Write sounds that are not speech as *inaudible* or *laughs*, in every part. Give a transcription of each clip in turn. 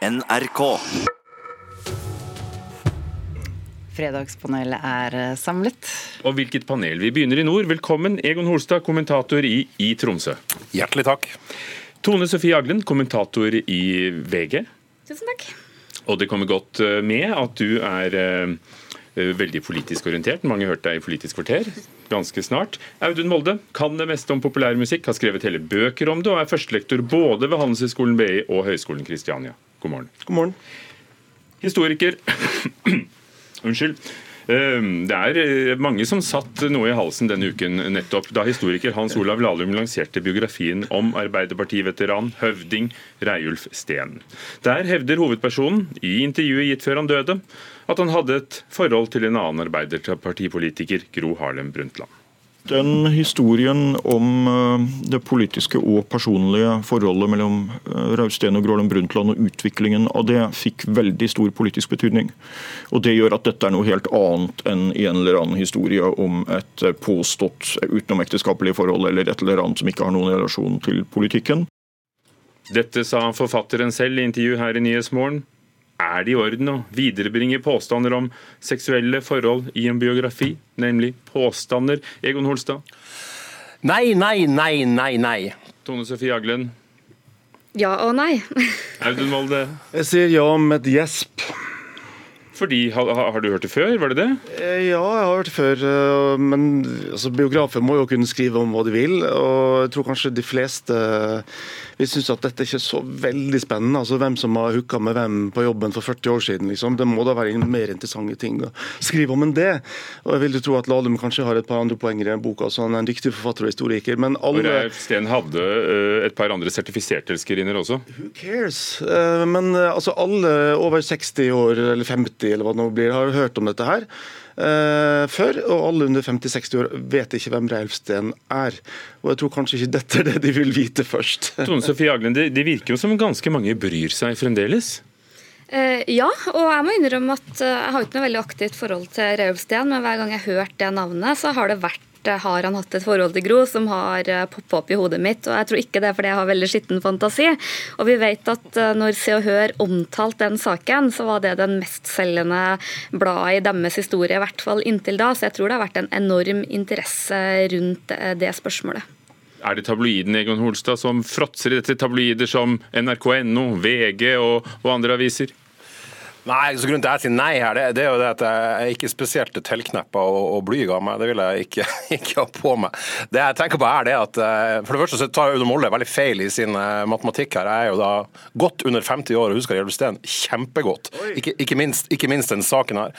NRK. Fredagspanelet er eh, samlet. Og hvilket panel? Vi begynner i nord. Velkommen, Egon Holstad, kommentator i, i Tromsø. Hjertelig takk. Tone Sofie Aglen, kommentator i VG. Tusen takk. Og det kommer godt eh, med at du er eh, veldig politisk orientert. Mange har hørt deg i Politisk kvarter ganske snart. Audun Molde kan det meste om populærmusikk, har skrevet hele bøker om det, og er førstelektor både ved Handelshøyskolen BI og Høgskolen Kristiania. God morgen. God morgen. Historiker *coughs* Unnskyld. Eh, Det er eh, mange som satt noe i halsen denne uken nettopp da historiker Hans Olav Lahlum lanserte biografien om Arbeiderpartiveteran, høvding Reiulf Steen. Der hevder hovedpersonen, i intervjuet gitt før han døde, at han hadde et forhold til en annen arbeiderpartipolitiker, Gro Harlem Brundtland. Den historien om eh, det politiske og personlige forholdet mellom eh, Rausten og Grålem Brundtland og utviklingen av det fikk veldig stor politisk betydning. Og Det gjør at dette er noe helt annet enn en eller annen historie om et eh, påstått utenomekteskapelig forhold eller et eller annet som ikke har noen relasjon til politikken. Dette sa forfatteren selv i intervju her i Nyhetsmorgen. Er det i orden å viderebringe påstander om seksuelle forhold i en biografi? Nemlig påstander. Egon Holstad, Nei, nei, nei, nei, nei. Tone Sofie Aglen, Ja og nei. *laughs* Audun Molde. Jeg sier ja med et gjesp. Fordi, har, har du hørt det før, var det det? Eh, Ja, jeg har hørt det før, eh, men altså, biografer må jo kunne skrive om hva de vil. Og jeg tror kanskje de fleste vil synes at dette ikke er så veldig spennende. altså Hvem som har hooka med hvem på jobben for 40 år siden. liksom. Det må da være mer interessante ting å skrive om enn det. Og jeg vil jo tro at Lahlum kanskje har et par andre poenger i boka. så Han er en dyktig forfatter og historiker. Men alle Steen hadde eh, et par andre sertifiserte elskerinner også. Who cares? Eh, Men eh, altså alle over 60 år, eller 50 eller hva det nå blir, har hørt om dette her før. Og alle under 50-60 år vet ikke hvem Reilf Steen er. Og jeg tror kanskje ikke dette er det de vil vite først. *laughs* Tone Sofie Aglen, det, det virker jo som ganske mange bryr seg fremdeles. Eh, ja, og jeg må innrømme at eh, jeg har ikke noe veldig aktivt forhold til Reiulf Steen, men hver gang jeg har hørt det navnet, så har det vært eh, har han hatt et forhold til Gro som har poppa opp i hodet mitt. og Jeg tror ikke det er fordi jeg har veldig skitten fantasi. Og vi vet at eh, når Se og Hør omtalte den saken, så var det den mestselgende bladet i deres historie, i hvert fall inntil da. Så jeg tror det har vært en enorm interesse rundt eh, det spørsmålet. Er det tabloiden Egon Holstad som fråtser i dette tabloider som NRK.no, VG og, og andre aviser? Nei, så Grunnen til at jeg sier nei her, det, det er jo det at jeg er ikke spesielt tilkneppa og, og blyg av meg. Det vil jeg ikke, *laughs* ikke ha på meg. Det jeg tenker på er det at eh, For det første så tar Audun Molle veldig feil i sin eh, matematikk her. Jeg er jo da godt under 50 år og husker Gjelv Steen kjempegodt. Ikke, ikke, minst, ikke minst den saken her.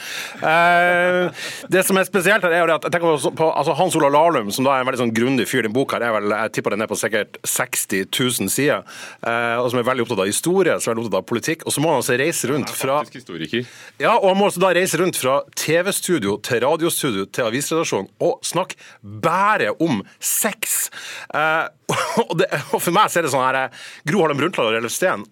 Eh, det som er spesielt her, er jo det at jeg tenker på, altså Hans Olav Lahlum, som da er en veldig sånn grundig fyr. Den boka her er vel, jeg tipper den er på sikkert 60 000 sider, eh, og som er veldig opptatt av historie, som er veldig opptatt av politikk. Og så må han altså reise rundt fra historiker. ja, og han må altså da reise rundt fra TV-studio til radiostudio til avisredaksjon og snakke bare om sex. Eh, *laughs* og, det, og for meg så er det sånn her eh, Gro Harlem Brundtland og Rellef Steen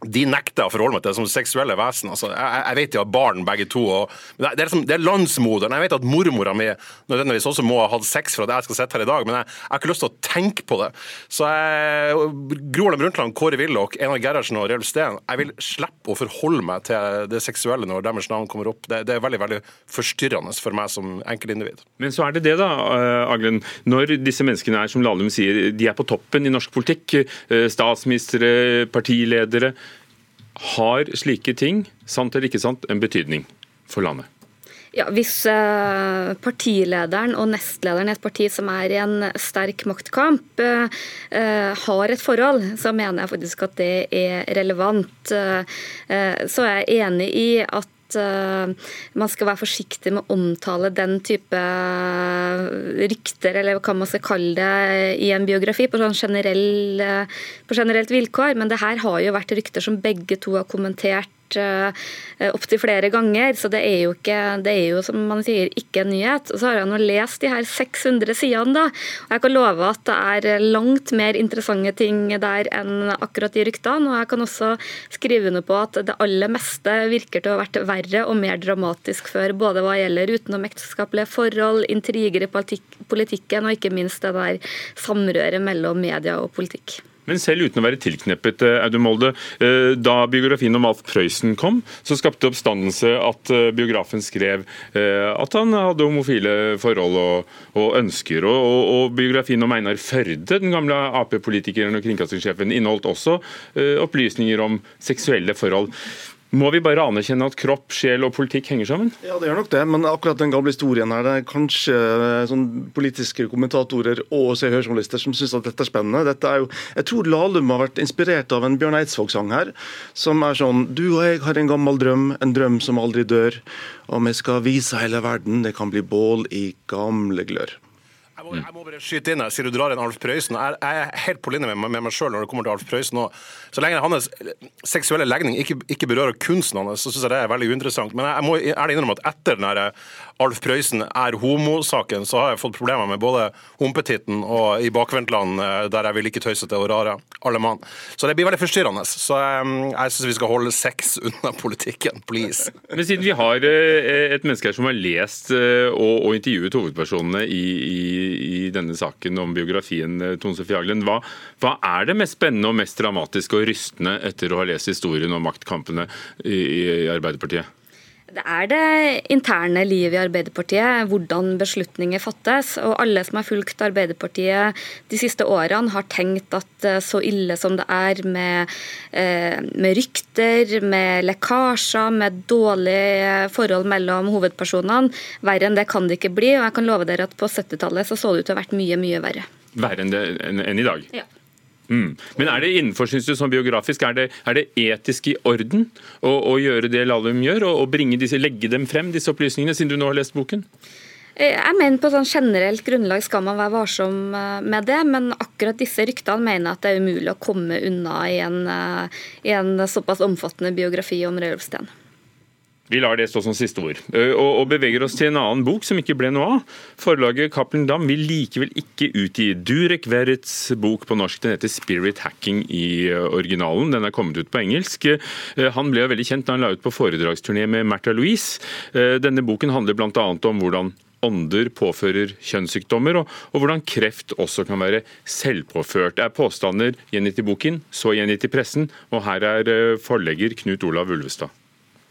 de nekter å forholde meg til det som seksuelle vesen. Altså, jeg, jeg vet de har barn begge to. Og, det, er liksom, det er landsmoderen. Jeg vet at mormora mi nødvendigvis også må ha hatt sex for at jeg skal sitte her i dag, men jeg, jeg har ikke lyst til å tenke på det. Så jeg, Gro Harlem Brundtland, Kåre Willoch, Einar Gerhardsen og Rell Steen, jeg vil slippe å forholde meg til det seksuelle når deres navn kommer opp. Det, det er veldig veldig forstyrrende for meg som enkeltindivid. Men så er det det, da, eh, Aglen. Når disse menneskene er, som Lahlum sier, de er på toppen i norsk politikk, eh, statsministre, partiledere, har slike ting, sant eller ikke sant, en betydning for landet? Ja, Hvis eh, partilederen og nestlederen i et parti som er i en sterk maktkamp, eh, eh, har et forhold, så mener jeg faktisk at det er relevant. Så er jeg enig i at eh, man skal være forsiktig med å omtale den type rykter, eller hva man skal kalle det, i en biografi på, sånn generell, eh, på generelt vilkår. Men det her har jo vært rykter som begge to har kommentert opptil flere ganger, så det er jo ikke, det er jo som man sier, ikke en nyhet. Og så har jeg nå lest de her 600 sidene, da, og jeg kan love at det er langt mer interessante ting der enn akkurat de ryktene. Og jeg kan også skrive under på at det aller meste virker til å ha vært verre og mer dramatisk før, både hva gjelder utenomekteskapelige forhold, intriger i politikken og ikke minst det der samrøret mellom media og politikk. Men selv uten å være tilkneppet eh, Audun Molde, eh, da biografien om Alf Prøysen kom, så skapte oppstandelse at eh, biografen skrev at han hadde homofile forhold og, og ønsker. Og, og, og, biografien om Einar Førde, den gamle Ap-politikeren og kringkastingssjefen, inneholdt også opplysninger om seksuelle forhold. Må vi bare anerkjenne at kropp, sjel og politikk henger sammen? Ja, det gjør nok det. Men akkurat den gamle historien her, det er kanskje eh, sånn politiske kommentatorer og Se som syns at dette er spennende. Dette er jo, jeg tror Lahlum har vært inspirert av en Bjørn Eidsvåg-sang her, som er sånn Du og jeg har en gammel drøm, en drøm som aldri dør. Og vi skal vise hele verden, det kan bli bål i gamle glør. Jeg må, jeg må, bare skyte inn her, siden du drar inn Alf Prøysen. Jeg, jeg er helt på linje med, med meg sjøl når det kommer til Alf Prøysen. Så lenge hans seksuelle legning ikke, ikke berører kunsten hans, så syns jeg det er veldig uinteressant. Men jeg, jeg må ærlig innrømme at etter den Alf Prøysen er homosaken, så har jeg fått problemer med både Humpetitten og i bakvendtland, eh, der jeg vil ikke tøysete og rare, alle mann. Så det blir veldig forstyrrende. Så mm, jeg syns vi skal holde sex unna politikken, please. Men siden vi har eh, et menneske her som har lest eh, og, og intervjuet hovedpersonene i, i, i, denne saken om biografien Tone Sofie Aglen, hva, hva, er det mest spennende og mest dramatiske og rystende etter å ha lest historien om maktkampene i, i Arbeiderpartiet? Det er det interne livet i Arbeiderpartiet, hvordan beslutninger fattes. Og alle som har fulgt Arbeiderpartiet de siste årene, har tenkt at så ille som det er med, eh, med rykter, med lekkasjer, med dårlige forhold mellom hovedpersonene, verre enn det kan det ikke bli. Og jeg kan love dere at på 70-tallet så, så det ut til å ha vært mye, mye verre. Verre enn, det, enn, enn i dag? Ja. Mm. Men er det innenfor, synes du, som biografisk, er det, er det etisk i orden å, å gjøre det Lahlum gjør, og, og disse, legge dem frem, disse opplysningene, siden du nå har lest boken? Eh, jeg mener På sånn generelt grunnlag skal man være varsom eh, med det, men akkurat disse ryktene mener jeg at det er umulig å komme unna i en, eh, i en såpass omfattende biografi om Røe Ulfsten. Vi lar det stå som siste ord, og, og, beveger oss til en annen bok som ikke ble noe av. Forlaget Cappelen Dam vil likevel ikke utgi Durek Verrets bok på norsk. Den heter 'Spirit Hacking' i originalen. Den er kommet ut på engelsk. Han ble veldig kjent da han la ut på foredragsturné med Märtha Louise. Denne boken handler bl.a. om hvordan ånder påfører kjønnssykdommer, og, og, hvordan kreft også kan være selvpåført. Det er påstander gjengitt i boken, så gjengitt i pressen, og her er forlegger Knut Olav Ulvestad.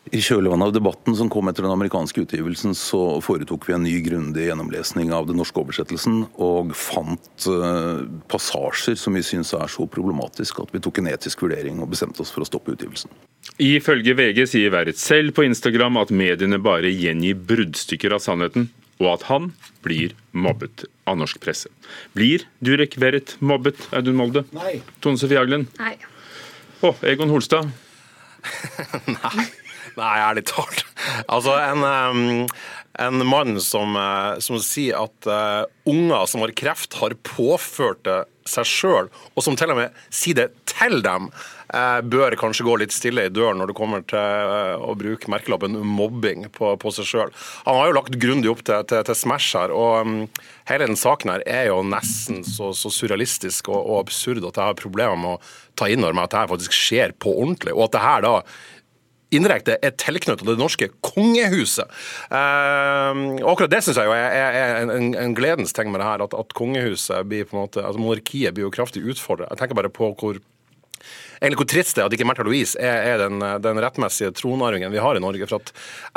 I kjølvannet av debatten som kom etter den amerikanske utgivelsen, så foretok vi en ny grundig gjennomlesning av den norske oversettelsen, og fant uh, passasjer som vi syns er så problematiske at vi tok en etisk vurdering og bestemte oss for å stoppe utgivelsen. Ifølge VG sier Verret selv på Instagram at mediene bare gjengir bruddstykker av sannheten, og at han blir mobbet av norsk presse. Blir Durek Verret mobbet, Audun Molde? Nei. Tone Sofie Aglen? Nei. Å, Egon Holstad? *laughs* Nei. Nei, ærlig talt. Altså, en, en mann som, eh, som, sier at uh, unger som har kreft, har påført det seg sjøl, og som til og med sier det til dem, uh, bør kanskje gå litt stille i døren når det kommer til å bruke merkelappen mobbing på, på seg sjøl. Han har jo lagt grundig opp til, til, til Smash her, og hele den saken her er jo nesten så, så surrealistisk og, og, absurd at jeg har problemer med å ta inn over meg at det her faktisk skjer på ordentlig, og at det her da indirekte er tilknyttet det norske kongehuset. Eh, akkurat det syns jeg jo er, er en, en, gledens ting med det her, at, at kongehuset blir på en måte, altså monarkiet blir jo kraftig utfordret. Jeg tenker bare på hvor egentlig hvor trist det er at ikke Märtha Louise er, er den, den, rettmessige tronarvingen vi har i Norge. For at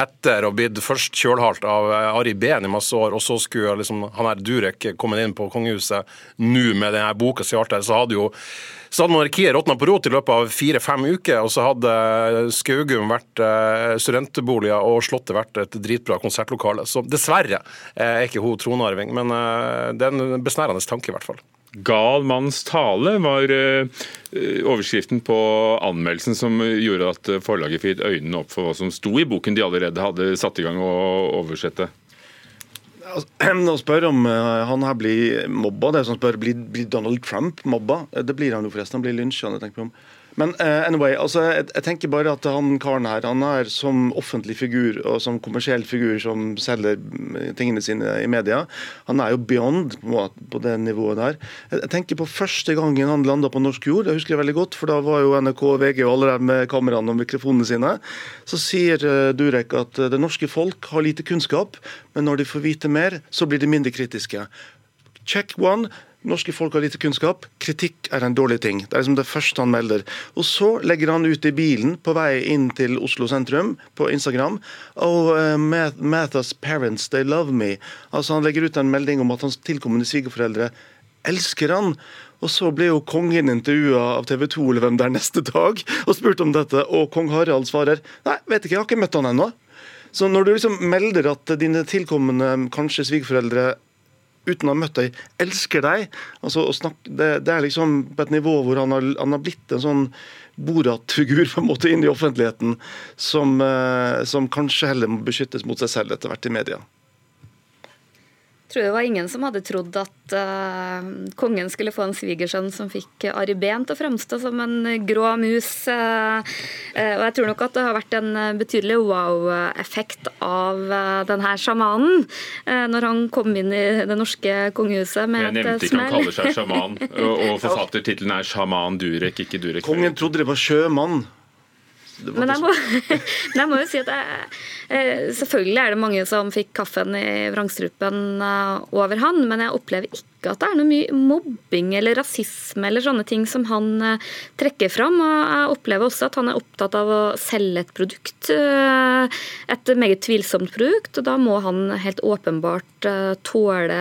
etter å ha blitt først kjølhalt av Ari Behn i masse år, og så skulle liksom han her Durek kommet inn på kongehuset nå med denne boka si der, så hadde jo så hadde monarkiet råtna på rot i løpet av fire-fem uker, og så hadde Skaugum vært eh, studentboliger og Slottet vært et dritbra konsertlokale. Så dessverre er ikke hun tronarving, men eh, det er en besnærende tanke i hvert fall. Gal manns tale var eh, overskriften på anmeldelsen som gjorde at forlaget fikk øynene opp for hva som sto i boken de allerede hadde satt i gang å oversette. *clears throat* Å spørre om uh, han her blir mobba, det er som spør blir Donald Trump mobba. Eh, det blir han jo forresten. Han blir lynsja. Men uh, anyway, altså, jeg, jeg, tenker bare at han karen her han er som offentlig figur og som kommersiell figur som selger tingene sine i media, han er jo beyond på, på det nivået der. Jeg, jeg tenker på første gangen han landa på norsk jord, det husker jeg veldig godt, for da var jo NRK og VG og alle der med kameraene og mikrofonene sine. Så sier uh, Durek at det norske folk har lite kunnskap, men når de får vite mer, så blir de mindre kritiske. Check one. Norske folk har lite kunnskap. Kritikk er en dårlig ting. Det er liksom det første han melder. Og så legger han ut i bilen på vei inn til Oslo sentrum på Instagram Oh, uh, Mathas parents, they love me. Altså Han legger ut en melding om at hans tilkommende svigerforeldre elsker han. Og så ble jo kongen intervjua av TV 2 eller hvem det er neste dag og spurt om dette, og kong Harald svarer nei, vet ikke, jeg har ikke møtt han ennå. Så når du liksom melder at dine tilkommende kanskje svigerforeldre uten å ha møtt deg, elsker deg. Altså, snakke, det, det, er liksom på et nivå hvor han har, han har blitt en sånn Borat-figur på en måte inn i offentligheten, som, eh, som kanskje heller må beskyttes mot seg selv etter hvert i media tror det var ingen som hadde trodd at uh, kongen skulle få en svigersønn som fikk Ari Behn til å fremstå som en grå mus. Uh, uh, og jeg tror nok at det har vært en betydelig wow-effekt av denne sjamanen når han kom inn i det norske kongehuset med et smell. Jeg nevnte ikke han kaller seg sjaman, og, og *laughs* forfattertittelen er 'Sjaman Durek', ikke Durek. Kongen trodde det var sjømann. Men jeg må, *laughs* jeg må, jo si at jeg, eh, selvfølgelig er det mange som fikk kaffen i vrangstrupen eh, over han, men jeg opplever ikke at det er noe mye mobbing eller rasisme eller sånne ting som han eh, trekker fram. Og jeg opplever også at han er opptatt av å selge et produkt, et meget tvilsomt produkt. og Da må han helt åpenbart tåle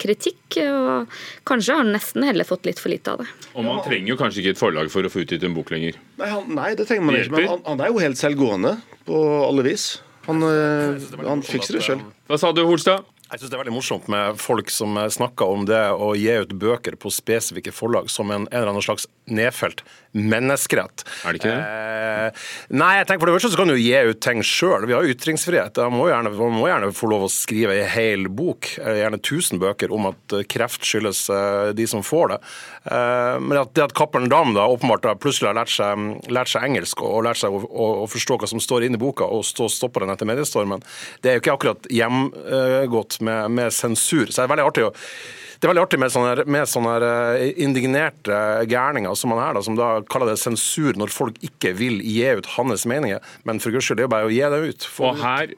kritikk, og kanskje har han nesten heller fått litt for lite av det. Og man trenger jo kanskje ikke et forlag for å få utgitt en bok lenger? Nei, han, nei det trenger man ikke. Men han, han, er jo helt selvgående på alle vis. Han, eh, han fikser det sjøl. Hva sa du, Holstad? Jeg synes Det er veldig morsomt med folk som snakker om det å gi ut bøker på spesifikke forlag som en, en eller annen slags nedfelt menneskerett. Er det ikke det? Eh, nei, jeg tenker for det første så kan du gi ut ting sjøl. Vi har ytringsfrihet. Man må, gjerne, man må gjerne få lov å skrive ei hel bok, eh, gjerne 1000 bøker, om at eh, kreft skyldes eh, de som får det. Eh, men at, det at Cappelen Dam da åpenbart da plutselig har lært seg, lært seg engelsk og lært seg å, å, å, forstå hva som står inne i boka, og stå, stopper den etter mediestormen, det er jo ikke akkurat hjemgått med, med sensur. Så det er veldig artig å det er veldig artig med sånne, med sånne eh, indignerte gærninger som han her, da, som da kaller det sensur når folk ikke vil gi ut hans meninger. Men for guds skyld, det er jo bare å gi det ut. Og her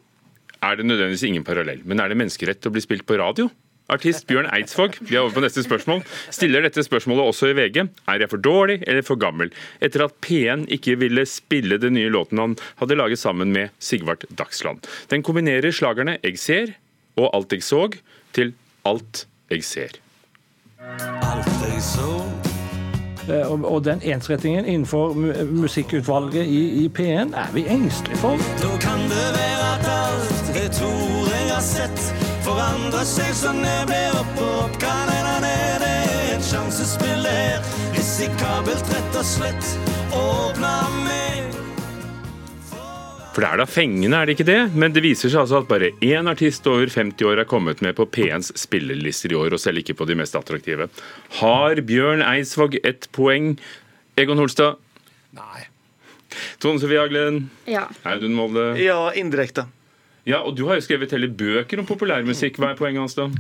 er det nødvendigvis ingen parallell. Men er det menneskerett å bli spilt på radio? Artist Bjørn Eidsvåg vi er over på neste spørsmål, stiller dette spørsmålet også i VG. Er jeg for dårlig eller for gammel? Etter at P1 ikke ville spille den nye låten han hadde laget sammen med Sigvart Dagsland. Den kombinerer slagerne 'Eg ser' og 'Alt jeg så' til 'Alt jeg ser. Jeg. Eh, og, den ensrettingen innenfor musikkutvalget i, i P1 er vi engstelige for. Nå kan det være at alt det tror jeg har sett, forandrer seg så jeg blir opp og opp. Kan hende av det er et sjansespill her. Risikabelt, rett og slett. Åpna meg for det er da fengende, er det ikke det? Men det viser seg altså at bare én artist over 50 år er kommet med på P1s spillelister i år, og selv ikke på de mest attraktive. Har Bjørn Eidsvåg ett poeng? Egon Holstad? Nei. Tone Sofie Aglen? Ja. Audun Molde? Ja, indirekte. Ja, og du har jo skrevet hele bøker om populærmusikk. Hva er poenget hans, da?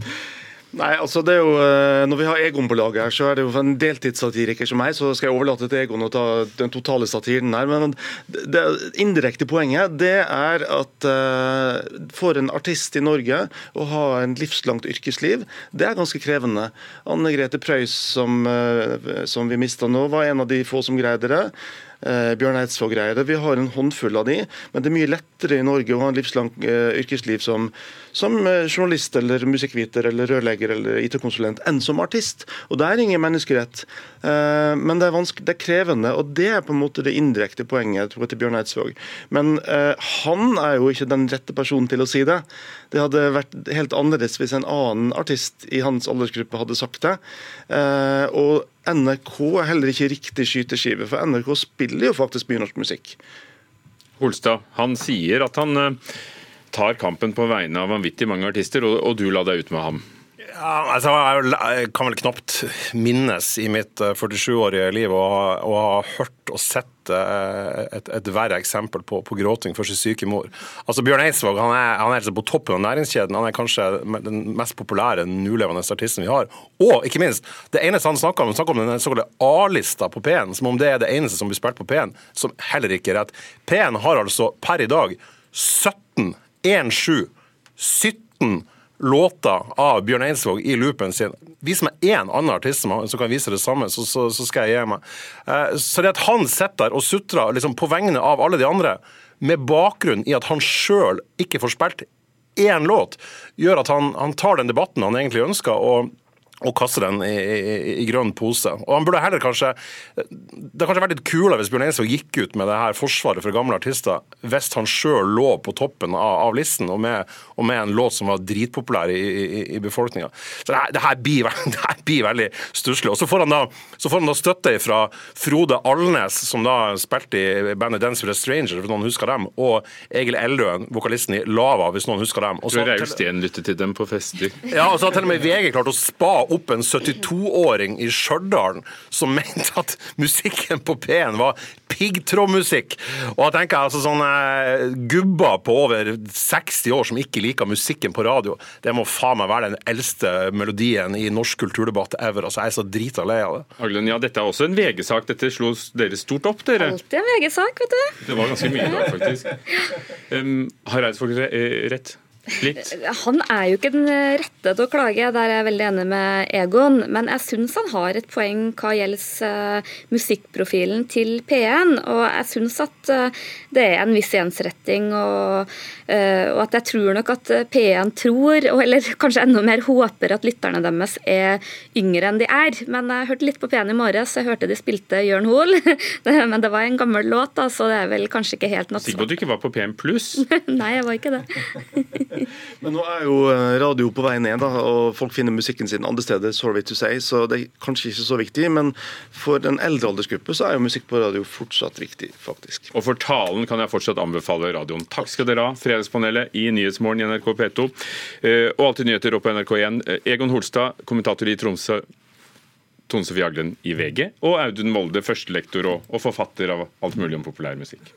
Nei, altså det er jo, eh, Når vi har Egon på laget, her, så er det jo for en deltidssatiriker som meg, så skal jeg overlate til Egon å ta den totale satiren her. Men det indirekte poenget det er at uh, for en artist i Norge å ha en livslangt yrkesliv, det er ganske krevende. Anne Grete Preus, som, uh, som vi mista nå, var en av de få som greide det eh, Bjørn Eidsvåg greier. Vi har en håndfull av de, men det er mye lettere i Norge å ha en livslang eh, yrkesliv som, som eh, journalist eller musikkviter eller rørlegger eller IT-konsulent enn som artist. Og det er ingen menneskerett. Eh, men det er, det er, krevende, og det er på en måte det indirekte poenget tror jeg, til Bjørn Eidsvåg. Men eh, han er jo ikke den rette personen til å si det. Det hadde vært helt annerledes hvis en annen artist i hans aldersgruppe hadde sagt det. Eh, og NRK er heller ikke riktig skyteskive, for NRK spiller jo faktisk mye norsk musikk. Holstad, han sier at han eh, tar kampen på vegne av vanvittig mange artister, og du la deg ut med ham. Ja, altså, jeg kan vel knapt minnes i mitt 47-årige eh, liv å ha hørt og sett eh, et, et verre eksempel på, på, gråting for sin syke mor. Altså, Bjørn Eidsvåg han er, han er altså på toppen av næringskjeden. Han er kanskje den mest populære nulevende artisten vi har. Og ikke minst, det eneste han snakker om, han snakker om den såkalte A-lista på P1, som om det er det eneste som blir spilt på P1, som heller ikke er rett. P1 har altså per i dag 17, 1-7, 17 låter av Bjørn Eidsvåg i loopen sin. Vis meg én annen artist som kan vise det samme, så, så, så skal jeg gi meg. Eh, så det at han sitter der og sutrer liksom, på vegne av alle de andre, med bakgrunn i at han sjøl ikke får spilt én låt, gjør at han, han tar den debatten han egentlig ønsker. og og kaste den i, i, i, grønn pose. Og han burde heller kanskje Det hadde kanskje vært litt kulere hvis Bjørn Eidsvåg gikk ut med det her forsvaret for gamle artister hvis han sjøl lå på toppen av, av listen, og med, og med, en låt som var dritpopulær i, i befolkninga. Så det her, det her, blir, *laughs* det her blir veldig stusslig. Og så får, han da, så får han da støtte fra Frode Alnes, som da spilte i bandet Dance with a Stranger, hvis noen husker dem, og Egil Eldøen, vokalisten i Lava, hvis noen husker dem. Og så, Reiulf Steen lyttet til dem på fester. Ja, og så har til og med VG klart å spa opp en 72-åring i Stjørdal som *laughs* mente at musikken på P1 var piggtrådmusikk. Og jeg tenker altså sånne gubber på over 60 år som ikke liker musikken på radio, det må faen meg være den eldste melodien i norsk kulturdebatt ever. Altså, jeg er så drita lei av det. Aglen, ja, dette er også en VG-sak. Dette slo dere stort opp, dere. Alltid en VG-sak, vet du. Det var ganske mye i dag, faktisk. Um, har Eidsvåg rett? Litt. Han er jo ikke den rette til å klage, der er jeg veldig enig med Egon. Men jeg syns han har et poeng hva gjelder uh, musikkprofilen til P1. Og jeg syns at uh, det er en viss ensretting, og, uh, og, at jeg tror nok at P1 tror, eller *laughs* kanskje enda mer håper, at lytterne deres er yngre enn de er. Men jeg hørte litt på P1 i morges, jeg hørte de spilte Jørn Hoel. *laughs* men det var en gammel låt, så det er vel kanskje ikke helt naturlig. Sikker på at du ikke var på P1 pluss? *laughs* Nei, jeg var ikke det. *laughs* Men nå er jo eh, radio på vei ned, da, og folk finner musikken sin andre steder. sorry to say, Så det er kanskje ikke så viktig. Men for den eldre aldersgruppe så er jo musikk på radio fortsatt viktig, faktisk. Og for talen kan jeg fortsatt anbefale radioen. Takk skal dere ha, Fredagspanelet i Nyhetsmorgen i NRK P2. Eh, og Alltid nyheter opp på NRK1. Eh, Egon Holstad, kommentator i Tromsø. Tone Sofie Aglen i VG, og Audun Molde, førstelektor og, og forfatter av alt mulig om populærmusikk.